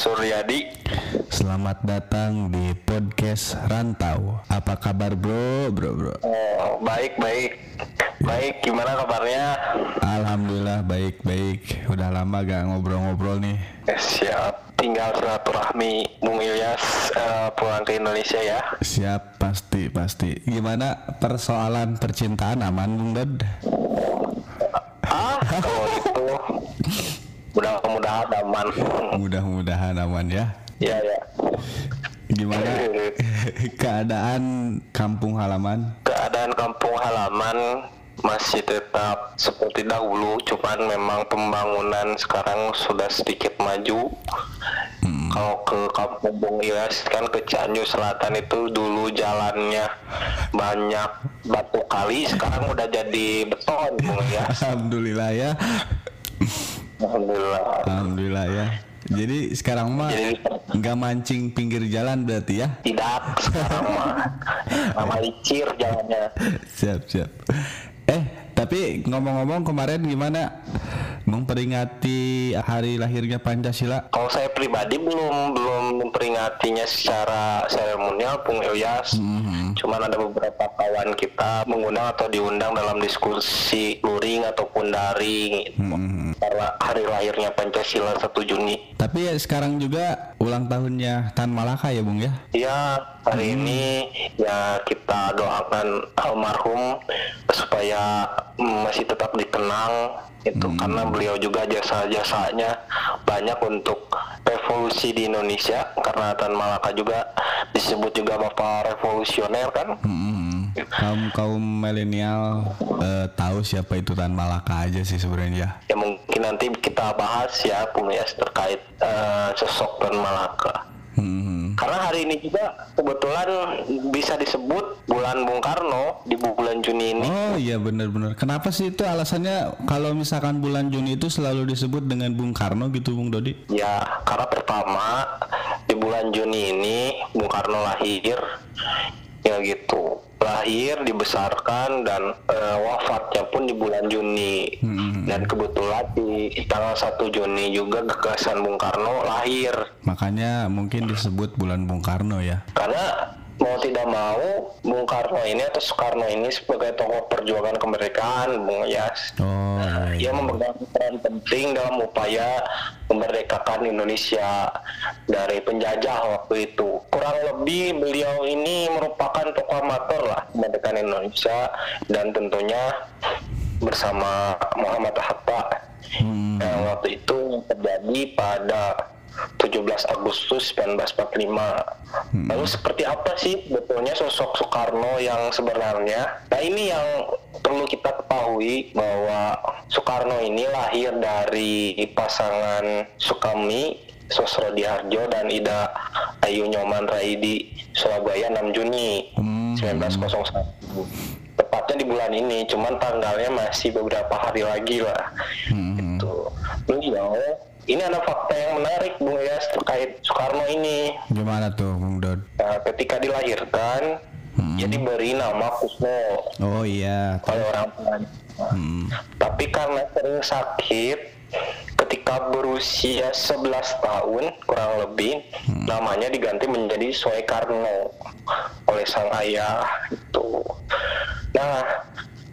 Suryadi. Selamat datang di podcast Rantau. Apa kabar bro, bro, bro? Oh, baik, baik. Baik, gimana kabarnya? Alhamdulillah baik, baik. Udah lama gak ngobrol-ngobrol nih. Eh, siap. Tinggal silaturahmi Bung Ilyas eh, pulang ke Indonesia ya. Siap, pasti, pasti. Gimana persoalan percintaan aman, Bung Dod? Ah, mudah-mudahan aman. Mudah-mudahan aman ya. ya, ya. Gimana keadaan kampung halaman? Keadaan kampung halaman masih tetap seperti dahulu, cuman memang pembangunan sekarang sudah sedikit maju. Kalau ke Kampung Bung Ilyas kan ke Cianjur Selatan itu dulu jalannya banyak batu kali, sekarang udah jadi beton Bung Ilyas. Alhamdulillah ya. Alhamdulillah. Alhamdulillah ya. Jadi sekarang mah nggak mancing pinggir jalan berarti ya? tidak sekarang mah nama licir jalannya. siap siap. Eh tapi ngomong-ngomong kemarin gimana memperingati hari lahirnya Pancasila? Kalau saya pribadi belum belum memperingatinya secara seremonial Bung Ilyas. Cuman ada beberapa kawan kita mengundang atau diundang dalam diskusi luring ataupun daring gitu. karena hari lahirnya Pancasila 1 Juni. Tapi ya sekarang juga ulang tahunnya Tan Malaka ya Bung ya? Ya, hari ini ya kita doakan almarhum supaya masih tetap dikenang itu karena beliau juga jasa-jasanya banyak untuk revolusi di Indonesia karena Tan Malaka juga disebut juga bapak revolusioner kan. Hmm, kaum kaum milenial eh, tahu siapa itu Tan Malaka aja sih sebenarnya. Ya mungkin nanti kita bahas ya Yas terkait eh, sosok Tan Malaka. Hmm, Karena hari ini juga kebetulan bisa disebut bulan Bung Karno di bulan Juni ini. Oh iya benar-benar. Kenapa sih itu alasannya kalau misalkan bulan Juni itu selalu disebut dengan Bung Karno gitu Bung Dodi? Ya, karena pertama di bulan Juni ini Bung Karno lahir, ya gitu, lahir, dibesarkan dan eh, wafatnya pun di bulan Juni. Dan kebetulan di tanggal 1 Juni juga gagasan Bung Karno lahir. Makanya mungkin disebut bulan Bung Karno ya. Karena mau tidak mau Bung Karno ini atau Soekarno ini sebagai tokoh perjuangan kemerdekaan, Bung Yas. Oh iya, iya. Ia memegang peran penting dalam upaya memerdekakan Indonesia dari penjajah waktu itu. Kurang lebih beliau ini merupakan tokoh amatir lah kemerdekaan Indonesia dan tentunya bersama Muhammad Hatta Hmm, yang waktu itu terjadi pada 17 Agustus 1945. Lalu seperti apa sih betulnya sosok Soekarno yang sebenarnya? Nah ini yang perlu kita ketahui bahwa Soekarno ini lahir dari pasangan Sukami Sosrodi Harjo dan Ida Ayu Nyoman Raidi Surabaya 6 Juni Hmm. 1901 tepatnya di bulan ini cuman tanggalnya masih beberapa hari lagi lah Hmm. gitu beliau ini ada fakta yang menarik Bung Yas terkait Soekarno ini. Gimana tuh Bung Dod? Nah, ketika dilahirkan dia diberi nama Kusno. Oh iya. oleh orang tuanya Hmm. tapi karena sering sakit ketika berusia 11 tahun kurang lebih namanya diganti menjadi Soekarno oleh sang ayah itu nah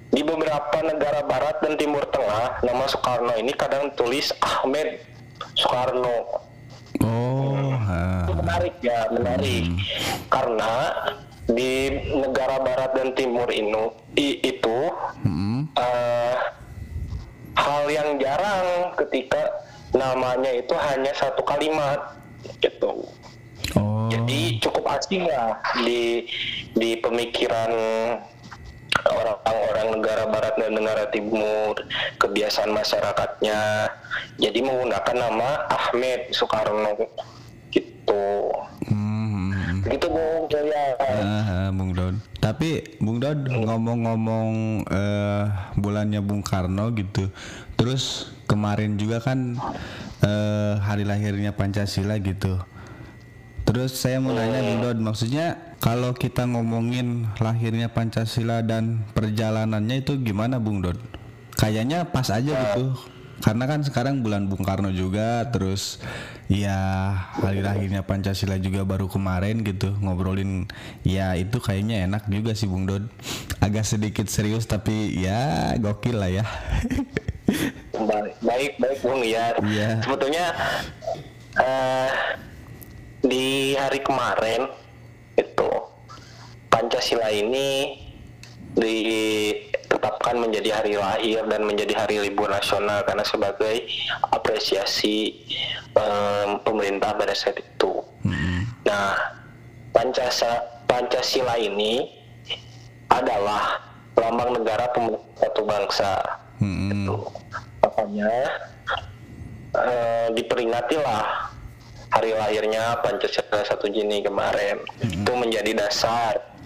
di beberapa negara barat dan timur tengah nama Soekarno ini kadang tulis Ahmed Soekarno Oh. ha. itu menarik ya menarik karena di negara barat dan timur ini i- itu Hmm. eh, hal yang jarang ketika namanya itu hanya satu kalimat gitu Oh. jadi cukup asing lah di di pemikiran orang-orang negara barat dan negara timur kebiasaan masyarakatnya jadi menggunakan nama Ahmed Soekarno gitu Hmm. begitu Bung Jaya Ah, Bung Dod. Tapi Bung Dod ngomong-ngomong eh, bulannya Bung Karno gitu. Terus kemarin juga kan eh, hari lahirnya Pancasila gitu. Terus saya mau nanya Bung Dod, maksudnya kalau kita ngomongin lahirnya Pancasila dan perjalanannya itu gimana Bung Dod? Kayaknya pas aja gitu. karena kan sekarang bulan Bung Karno juga terus ya hari lahirnya Pancasila juga baru kemarin gitu ngobrolin ya itu kayaknya enak juga sih Bung Dod agak sedikit serius tapi ya gokil lah ya baik baik Bung ya yeah. sebetulnya uh, di hari kemarin Pancasila ini ditetapkan menjadi hari lahir dan menjadi hari libur nasional karena sebagai apresiasi um, pemerintah pada saat itu. Hmm. Nah, Pancasila, Pancasila ini adalah lambang negara satu bangsa. Hmm. Itu. Makanya uh, diperingatilah hari lahirnya Pancasila 1 Juni kemarin. Hmm. Itu menjadi dasar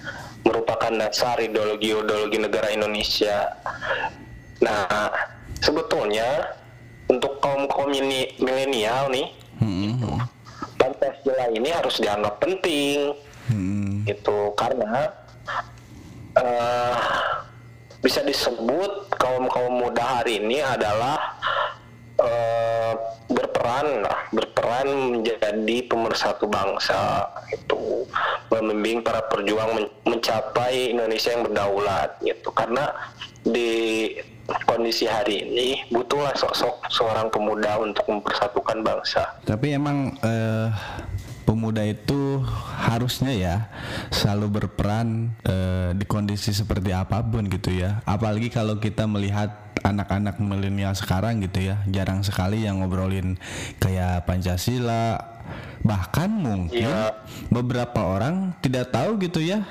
merupakan dasar ideologi-ideologi negara Indonesia. Nah, sebetulnya untuk kaum kaum ini milenial nih, hmm. Pancasila ini harus dianggap penting, hmm. itu karena uh, bisa disebut kaum kaum muda hari ini adalah uh, berperan lah berperan menjadi pemersatu bangsa itu membimbing para perjuang men mencapai Indonesia yang berdaulat gitu karena di kondisi hari ini butuhlah sosok seorang pemuda untuk mempersatukan bangsa. Tapi emang uh, pemuda itu harusnya ya selalu berperan uh, di kondisi seperti apa pun gitu ya. Apalagi kalau kita melihat anak-anak milenial sekarang gitu ya. Jarang sekali yang ngobrolin kayak Pancasila. Bahkan mungkin ya. beberapa orang tidak tahu gitu ya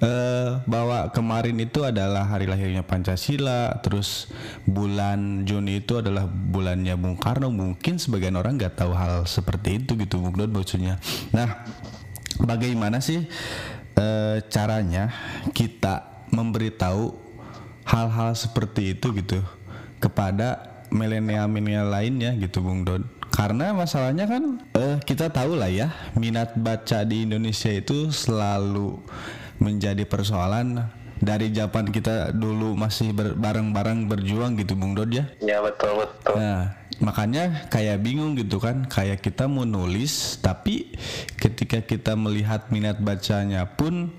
uh, bahwa kemarin itu adalah hari lahirnya Pancasila terus bulan Juni itu adalah bulannya Bung Karno. Mungkin sebagian orang nggak tahu hal seperti itu gitu Bung Don maksudnya. Nah bagaimana sih uh, caranya kita memberitahu hal-hal seperti itu gitu kepada milenial-milenial lainnya gitu Bung Don karena masalahnya kan uh, kita tahu lah ya minat baca di Indonesia itu selalu menjadi persoalan dari zaman kita dulu masih bareng-bareng berjuang gitu Bung Dod ya. Ya betul betul. Nah makanya kayak bingung gitu kan kayak kita mau nulis tapi ketika kita melihat minat bacanya pun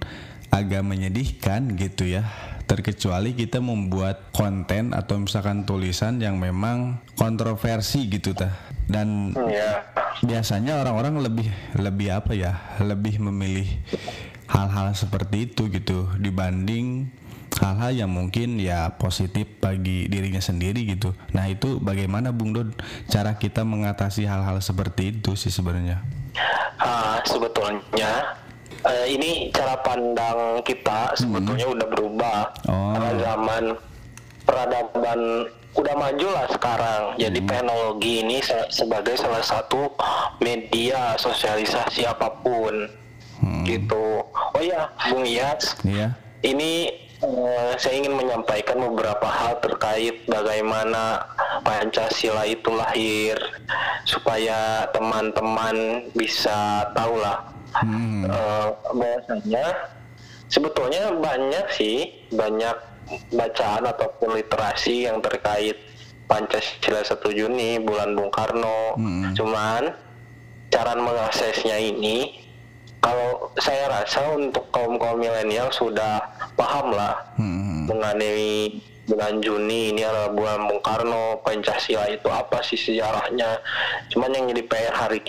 agak menyedihkan gitu ya terkecuali kita membuat konten atau misalkan tulisan yang memang kontroversi gitu ta dan ya. biasanya orang-orang lebih lebih apa ya lebih memilih hal-hal seperti itu gitu dibanding hal-hal yang mungkin ya positif bagi dirinya sendiri gitu. Nah itu bagaimana Bung Dod cara kita mengatasi hal-hal seperti itu sih sebenarnya? Uh, sebetulnya uh, ini cara pandang kita sebetulnya hmm. udah berubah oh. karena zaman peradaban udah maju lah sekarang. Jadi hmm. teknologi ini se sebagai salah satu media sosialisasi apa pun. Hmm. Gitu. Oh ya, Bung Iyas. Yeah. Ini uh, saya ingin menyampaikan beberapa hal terkait bagaimana Pancasila itu lahir supaya teman-teman bisa tahu lah hmm. uh, bahwasanya sebetulnya banyak sih banyak bacaan ataupun literasi yang terkait Pancasila 1 Juni bulan Bung Karno hmm. cuman cara mengaksesnya ini kalau saya rasa untuk kaum kaum milenial sudah paham lah hmm. mengenai bulan Juni ini adalah bulan Bung Karno Pancasila itu apa sih sejarahnya cuman yang jadi PR hari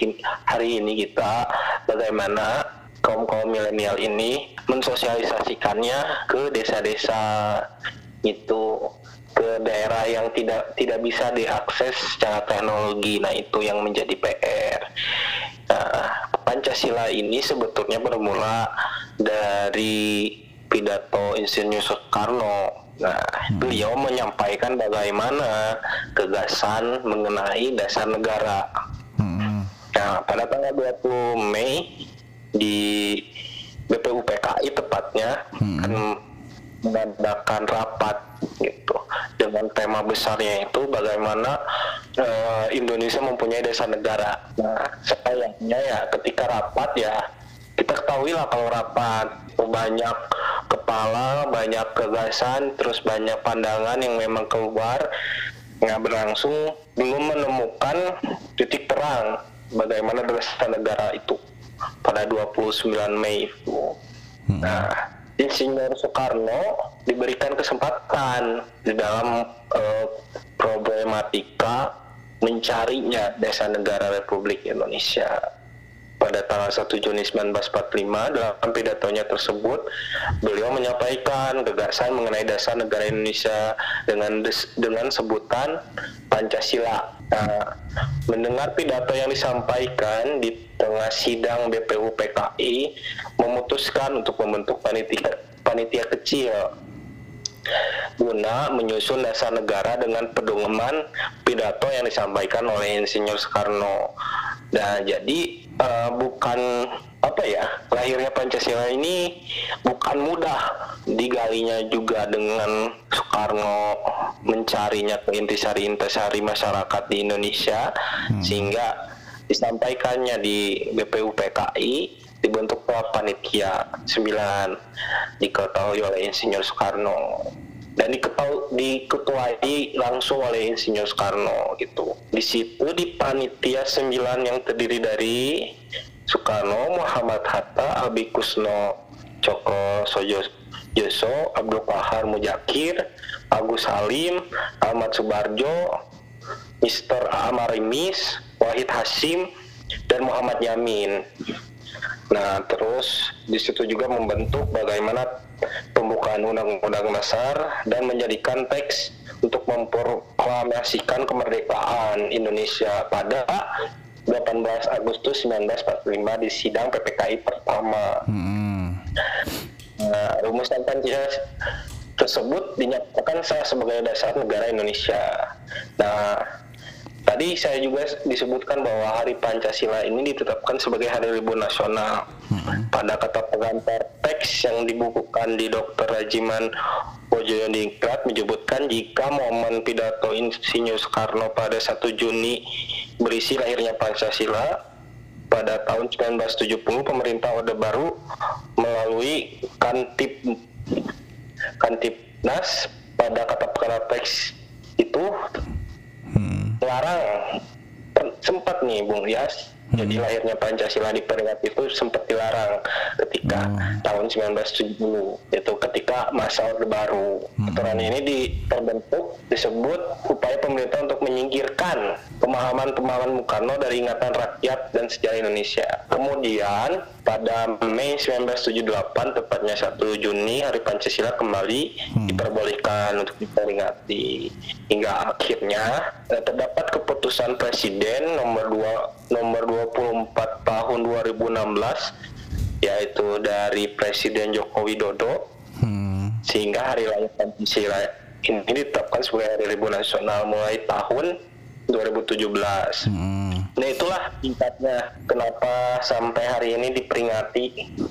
hari ini kita bagaimana kaum kaum milenial ini mensosialisasikannya ke desa-desa itu ke daerah yang tidak tidak bisa diakses secara teknologi nah itu yang menjadi PR nah, Pancasila ini sebetulnya bermula dari pidato Insinyur Soekarno Nah, hmm. beliau menyampaikan bagaimana kegasan mengenai dasar negara. Hmm. Nah, pada tanggal 20 Mei di BPUPKI tepatnya hmm. akan mengadakan rapat gitu dengan tema besarnya itu bagaimana uh, Indonesia mempunyai dasar negara. Nah, sayangnya ya ketika rapat ya kita ketahui lah kalau rapat banyak kepala, banyak gagasan, terus banyak pandangan yang memang keluar yang berlangsung belum menemukan titik terang bagaimana dasar negara itu pada 29 Mei itu. Hmm. Nah, Insinyur Soekarno diberikan kesempatan di dalam uh, problematika mencarinya desa negara Republik Indonesia pada tanggal 1 Juni 1945 dalam pidatonya tersebut beliau menyampaikan gagasan mengenai dasar negara Indonesia dengan des, dengan sebutan Pancasila. Nah, mendengar pidato yang disampaikan di tengah sidang BPU PKI memutuskan untuk membentuk panitia panitia kecil guna menyusun dasar negara dengan pedoman pidato yang disampaikan oleh Insinyur Soekarno. Nah, jadi uh, bukan apa ya lahirnya Pancasila ini bukan mudah digalinya juga dengan Soekarno mencarinya ke intisari-intisari masyarakat di Indonesia hmm. sehingga disampaikannya di BPU PKI dibentuk panitia 9 diketahui oleh Insinyur Soekarno dan diketuai langsung oleh Insinyur Soekarno gitu. Di situ di panitia sembilan yang terdiri dari Soekarno, Muhammad Hatta, Abi Kusno, Coko Sojo Yoso, Abdul Qahar Mujakir, Agus Halim, Ahmad Subarjo, Mr. Amar Rimis, Wahid Hasim, dan Muhammad Yamin. Nah, terus di situ juga membentuk bagaimana pembukaan Undang-Undang Dasar dan menjadikan teks untuk memproklamasikan kemerdekaan Indonesia pada 18 Agustus 1945 di sidang PPKI pertama. Hmm. Nah, rumusan Pancasila tersebut dinyatakan sah sebagai dasar negara Indonesia. Nah, Tadi saya juga disebutkan bahwa Hari Pancasila ini ditetapkan sebagai Hari Libur Nasional. Hmm. Pada kata pengantar teks yang dibukukan di Dr. Rajiman Wojoyodingrat menyebutkan jika momen pidato Insinyur Soekarno pada 1 Juni berisi lahirnya Pancasila, pada tahun 1970 pemerintah Orde Baru melalui Kantip Kantipnas pada kata pengantar teks itu larang sempat nih Bung Yas hmm. jadi lahirnya Pancasila di peringkat itu sempat dilarang ketika hmm. tahun 1970 itu ketika masa Orde Baru hmm. aturan ini di, terbentuk disebut upaya pemerintah untuk menyingkirkan pemahaman-pemahaman Mukarno dari ingatan rakyat dan sejarah Indonesia kemudian pada Mei 1978 tepatnya 1 Juni Hari Pancasila kembali hmm. diperbolehkan untuk diperingati hingga akhirnya eh, terdapat keputusan Presiden nomor 2 nomor 24 tahun 2016 yaitu dari Presiden Joko Widodo hmm. sehingga hari lahir Pancasila ini ditetapkan sebagai hari libur nasional mulai tahun 2017. Hmm. Nah itulah tingkatnya kenapa sampai hari ini diperingati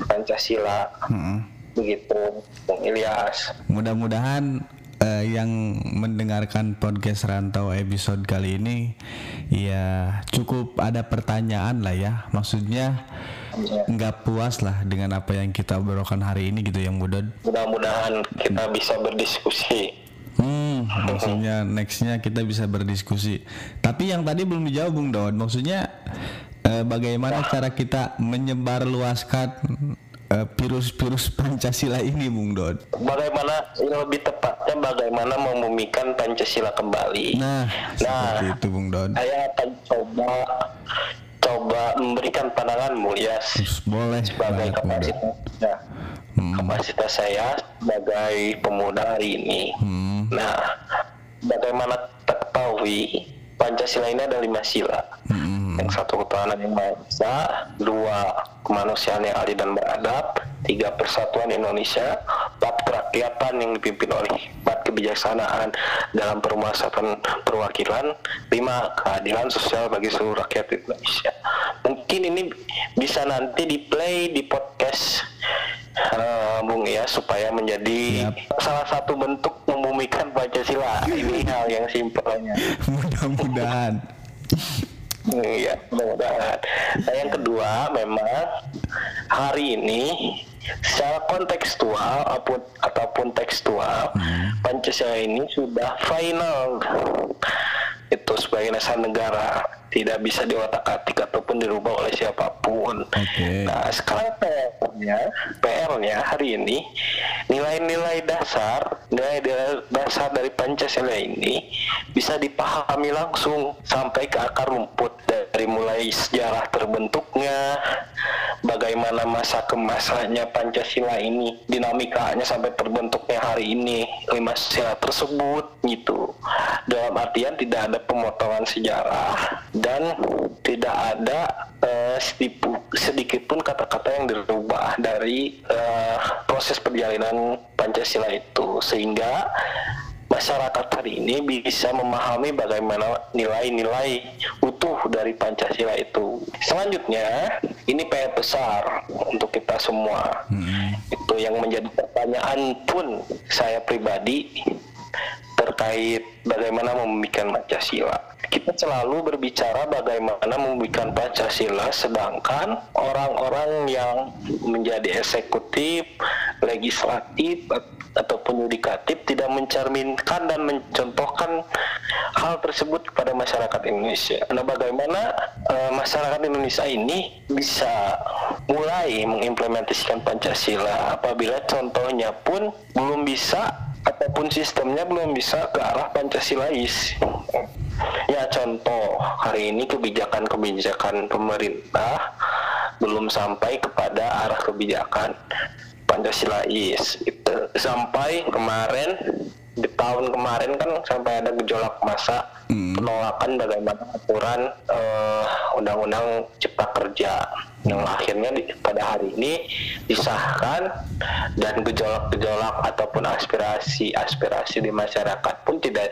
Pancasila. Hmm. Begitu, Bung Ilyas. Mudah-mudahan uh, yang mendengarkan podcast Rantau episode kali ini ya cukup ada pertanyaan lah ya. Maksudnya nggak puas lah dengan apa yang kita obrolkan hari ini gitu yang mudah. Mudah-mudahan kita bisa berdiskusi Hmm, maksudnya nextnya kita bisa berdiskusi. Tapi yang tadi belum dijawab Bung Don. Maksudnya eh, bagaimana cara kita menyebar luaskan eh, virus-virus Pancasila ini, Bung Don? Bagaimana lebih tepatnya bagaimana memumikan Pancasila kembali? Nah, nah itu, Bung Don. Saya akan coba coba memberikan pandanganmu ya boleh sebagai kapasitas ya, hmm. kapasitas saya sebagai pemuda hari ini. Hmm Nah, bagaimana kita ketahui Pancasila ini ada lima sila. Hmm. Yang satu ketuhanan yang maha esa, dua kemanusiaan yang adil dan beradab, tiga persatuan Indonesia, empat kerakyatan yang dipimpin oleh empat kebijaksanaan dalam permasalahan perwakilan, lima keadilan sosial bagi seluruh rakyat Indonesia. Mungkin ini bisa nanti di play di podcast uh, Bung ya supaya menjadi yep. salah satu bentuk memumikan Pancasila. Ini hal yang simpelnya. Mudah-mudahan. Iya, mudah-mudahan. Nah, yang kedua memang hari ini secara kontekstual ataupun, ataupun tekstual hmm. Pancasila ini sudah final itu sebagai dasar negara tidak bisa diotak-atik ataupun dirubah oleh siapa pun. Okay. Nah sekarang PR-nya, PR-nya hari ini nilai-nilai dasar, nilai dasar dari Pancasila ini bisa dipahami langsung sampai ke akar rumput dari mulai sejarah terbentuknya, bagaimana masa kemasanya Pancasila ini, dinamikanya sampai terbentuknya hari ini lima sila tersebut gitu. Dalam artian tidak ada pemotongan sejarah dan tidak ada uh, sedikit pun kata-kata yang dirubah dari uh, proses perjalanan Pancasila itu sehingga masyarakat hari ini bisa memahami bagaimana nilai-nilai utuh dari Pancasila itu. Selanjutnya, ini PR besar untuk kita semua. Hmm. Itu yang menjadi pertanyaan pun saya pribadi terkait bagaimana membuat Pancasila. Kita selalu berbicara bagaimana membuat Pancasila, sedangkan orang-orang yang menjadi eksekutif, legislatif, ataupun yudikatif tidak mencerminkan dan mencontohkan hal tersebut kepada masyarakat Indonesia. Nah, bagaimana uh, masyarakat Indonesia ini bisa mulai mengimplementasikan Pancasila apabila contohnya pun belum bisa ataupun sistemnya belum bisa ke arah Pancasilais. Ya contoh hari ini kebijakan-kebijakan pemerintah belum sampai kepada arah kebijakan Pancasilais. Itu sampai kemarin di tahun kemarin kan sampai ada gejolak masa hmm. penolakan bagaimana aturan uh, undang-undang cipta kerja. Yang akhirnya di, pada hari ini disahkan dan gejolak-gejolak ataupun aspirasi-aspirasi di masyarakat pun tidak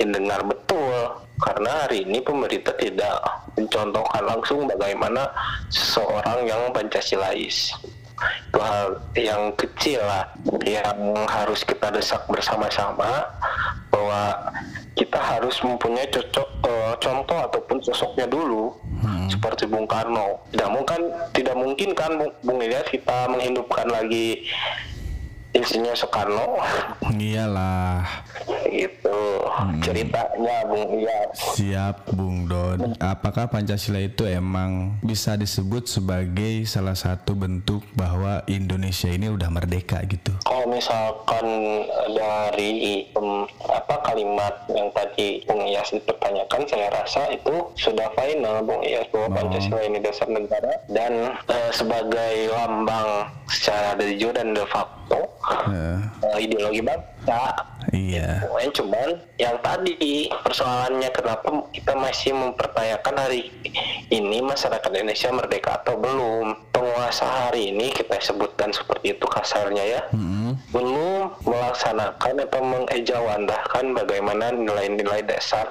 didengar betul. Karena hari ini pemerintah tidak mencontohkan langsung bagaimana seseorang yang Pancasilais itu hal yang kecil lah yang harus kita desak bersama-sama bahwa kita harus mempunyai cocok uh, contoh ataupun sosoknya dulu hmm. seperti Bung Karno tidak mungkin tidak mungkin kan Bung, Bung Ilyas kita menghidupkan lagi Insinyur Soekarno. Iyalah. Itu hmm. ceritanya Bung Iyas. Siap Bung Don. Apakah Pancasila itu emang bisa disebut sebagai salah satu bentuk bahwa Indonesia ini udah merdeka gitu? Kalau misalkan dari um, apa kalimat yang tadi Bung Iyas dipertanyakan, saya rasa itu sudah final Bung Iyas bahwa oh. Pancasila ini dasar negara dan uh, sebagai lambang secara de jure dan de facto uh, ideologi bangsa. Iya. Yeah. Cuman yang tadi persoalannya kenapa kita masih mempertanyakan hari ini masyarakat Indonesia merdeka atau belum? Penguasa hari ini kita sebutkan seperti itu kasarnya ya, mm-hmm. belum melaksanakan atau mengejawantahkan bagaimana nilai-nilai dasar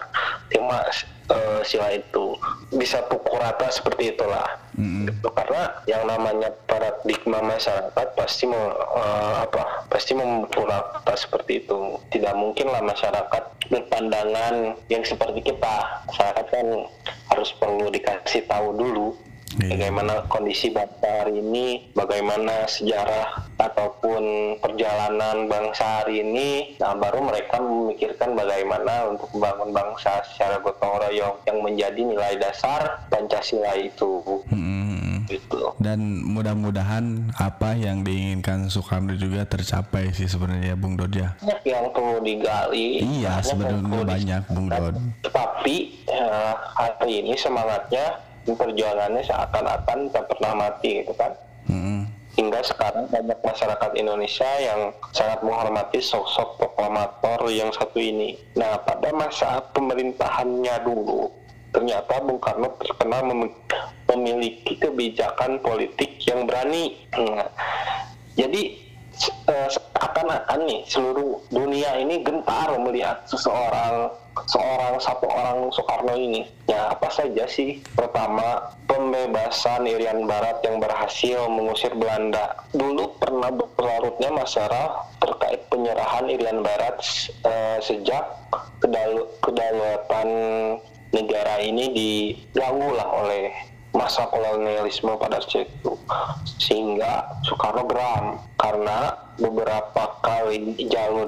tema uh, sila itu bisa pukul rata seperti itulah. Mm-hmm. karena yang namanya paradigma masyarakat pasti mau uh, apa pasti memukul rata seperti itu. Tidak mungkin lah masyarakat berpandangan yang seperti kita. Masyarakat kan harus perlu dikasih tahu dulu yeah. bagaimana kondisi bangsa hari ini, bagaimana sejarah ataupun perjalanan bangsa hari ini. Nah, baru mereka memikirkan bagaimana untuk membangun bangsa secara gotong royong yang menjadi nilai dasar Pancasila itu. Hmm. Gitu. Dan mudah-mudahan apa yang diinginkan Soekarno juga tercapai sih sebenarnya Bung Dodja. Banyak yang perlu digali. Iya, sebenarnya banyak Bung Dod. Tapi uh, hari ini semangatnya perjuangannya seakan-akan tak pernah mati gitu kan? Hmm. hingga sekarang banyak masyarakat Indonesia yang sangat menghormati sosok proklamator yang satu ini. Nah pada masa pemerintahannya dulu ternyata Bung Karno terkenal mem memiliki kebijakan politik yang berani. Nah, jadi uh, seakan-akan nih seluruh dunia ini gentar melihat seseorang seorang satu orang Soekarno ini. Ya apa saja sih? Pertama pembebasan Irian Barat yang berhasil mengusir Belanda. Dulu pernah berlarutnya masalah terkait penyerahan Irian Barat uh, sejak kedaulatan negara ini diganggu lah oleh masa kolonialisme pada saat itu sehingga Soekarno geram karena beberapa kali jalur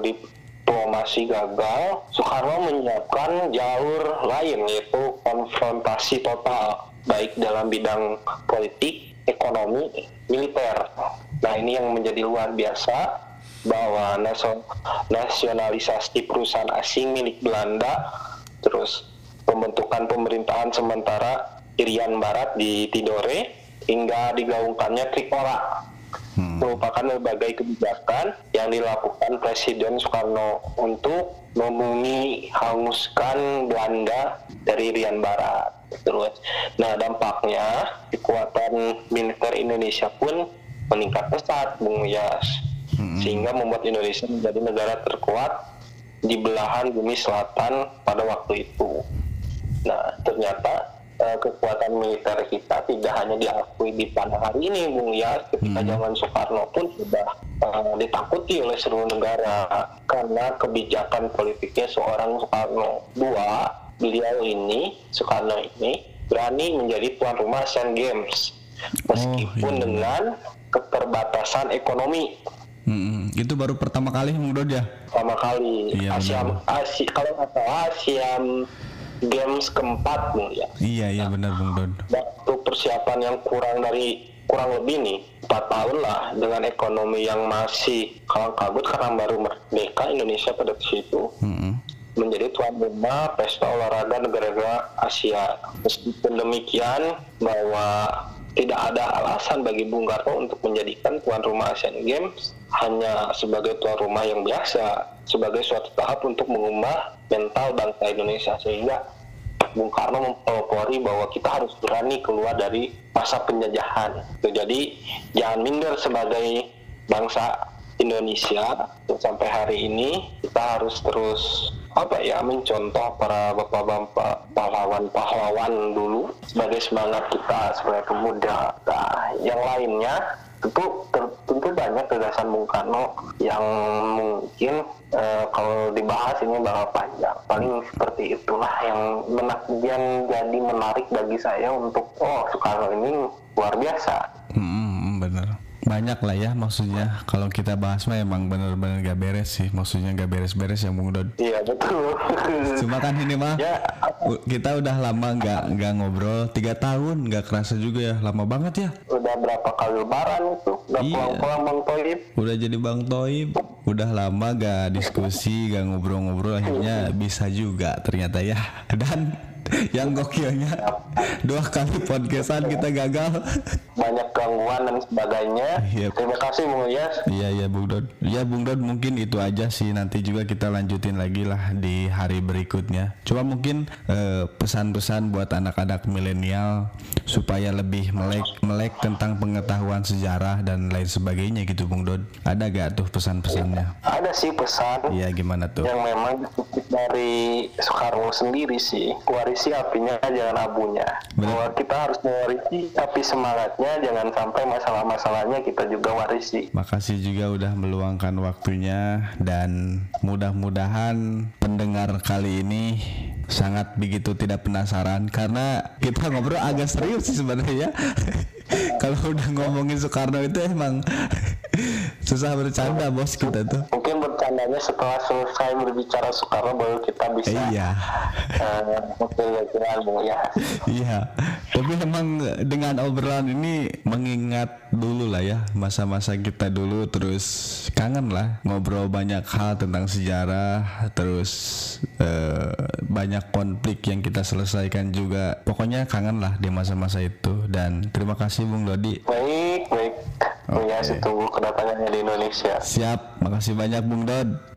diplomasi gagal Soekarno menyiapkan jalur lain yaitu konfrontasi total baik dalam bidang politik ekonomi militer nah ini yang menjadi luar biasa bahwa nasionalisasi perusahaan asing milik Belanda, terus pembentukan pemerintahan sementara Irian Barat di Tidore, hingga digaungkannya Trikora. Hmm. merupakan berbagai kebijakan yang dilakukan Presiden Soekarno untuk memuni hanguskan Belanda dari Irian Barat. Terus, nah dampaknya kekuatan militer Indonesia pun meningkat pesat, Bung Yas hmm. sehingga membuat Indonesia menjadi negara terkuat di belahan bumi selatan pada waktu itu. Nah, ternyata uh, kekuatan militer kita tidak hanya diakui di pada hari ini, Bung ya, ketika hmm. zaman Soekarno pun sudah uh, ditakuti oleh seluruh negara karena kebijakan politiknya seorang Soekarno. Dua, beliau ini, Soekarno ini, berani menjadi tuan rumah Asian Games, meskipun oh, iya. dengan keterbatasan ekonomi Hmm, itu baru pertama kali Bung Dod ya? Pertama kali. Iya, Asia, Asia kalau salah Asia Games keempat Bung ya. Iya iya benar Bung Dod. Waktu persiapan yang kurang dari kurang lebih nih empat tahun lah dengan ekonomi yang masih kalang kabut karena baru merdeka Indonesia pada situ. Hmm. menjadi tuan rumah pesta olahraga negara-negara Asia. Meskipun demikian bahwa tidak ada alasan bagi Bung Karno untuk menjadikan tuan rumah Asian Games hanya sebagai tuan rumah yang biasa, sebagai suatu tahap untuk mengubah mental bangsa Indonesia sehingga Bung Karno mempelopori bahwa kita harus berani keluar dari masa penjajahan. Jadi jangan minder sebagai bangsa Indonesia sampai hari ini kita harus terus apa ya mencontoh para bapak-bapak pahlawan-pahlawan dulu sebagai semangat kita sebagai pemuda. Nah, yang lainnya tentu tentu banyak gagasan Bung Karno yang mungkin uh, kalau dibahas ini bakal panjang. Paling seperti itulah yang menak yang jadi menarik bagi saya untuk oh Soekarno ini luar biasa. Hmm, benar banyak lah ya maksudnya. Kalau kita bahas mah emang bener-bener gak beres sih. Maksudnya gak beres-beres yang Bung Dod iya betul. Cuma kan ini mah ya. kita udah lama nggak nggak ngobrol. Tiga tahun nggak kerasa juga ya. Lama banget ya. Udah berapa kali lebaran itu? Udah iya. pulang-pulang Bang Toib? Udah jadi Bang Toib. Udah lama gak diskusi gak ngobrol-ngobrol. Akhirnya bisa juga ternyata ya. Dan yang gokilnya. Dua kali podcastan kita gagal. Banyak gangguan dan sebagainya. Iya. terima kasih Bung Yas iya iya Bung Dod ya Bung Dod mungkin itu aja sih. Nanti juga kita lanjutin lagi lah di hari berikutnya. Cuma mungkin eh, pesan-pesan buat anak-anak milenial supaya lebih melek melek tentang pengetahuan sejarah dan lain sebagainya gitu Bung Dod. Ada gak tuh pesan-pesannya? Ada sih pesan iya gimana tuh? yang memang dari Soekarno sendiri sih. Warisi apinya jangan abunya. Bener. bahwa kita harus mewarisi api semangatnya jangan sampai masalah-masalahnya kita juga warisi. Makasih juga udah meluangkan waktunya dan mudah-mudahan pendengar kali ini sangat begitu tidak penasaran karena kita ngobrol agak serius sih sebenarnya. Kalau udah ngomongin Soekarno itu emang susah bercanda bos kita tuh. Mungkin bercandanya setelah selesai berbicara Soekarno baru kita bisa iya. uh, ya. Iya tapi emang dengan obrolan ini mengingat dulu lah ya masa-masa kita dulu terus kangen lah ngobrol banyak hal tentang sejarah terus uh, banyak konflik yang kita selesaikan juga. Pokoknya kangen lah di masa-masa itu. Dan terima kasih Bung Dodi. Baik baik. Okay. ya tunggu kedatangannya di Indonesia. Siap. Makasih banyak Bung Dod